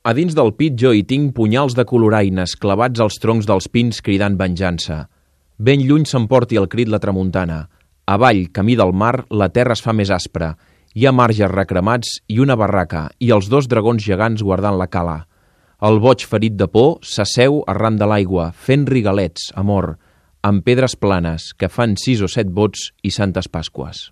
A dins del pit jo hi tinc punyals de coloraines clavats als troncs dels pins cridant venjança. Ben lluny s'emporti el crit la tramuntana. Avall, camí del mar, la terra es fa més aspra. Hi ha marges recremats i una barraca, i els dos dragons gegants guardant la cala. El boig ferit de por s'asseu arran de l'aigua, fent rigalets, amor, amb pedres planes, que fan sis o set vots i santes pasques.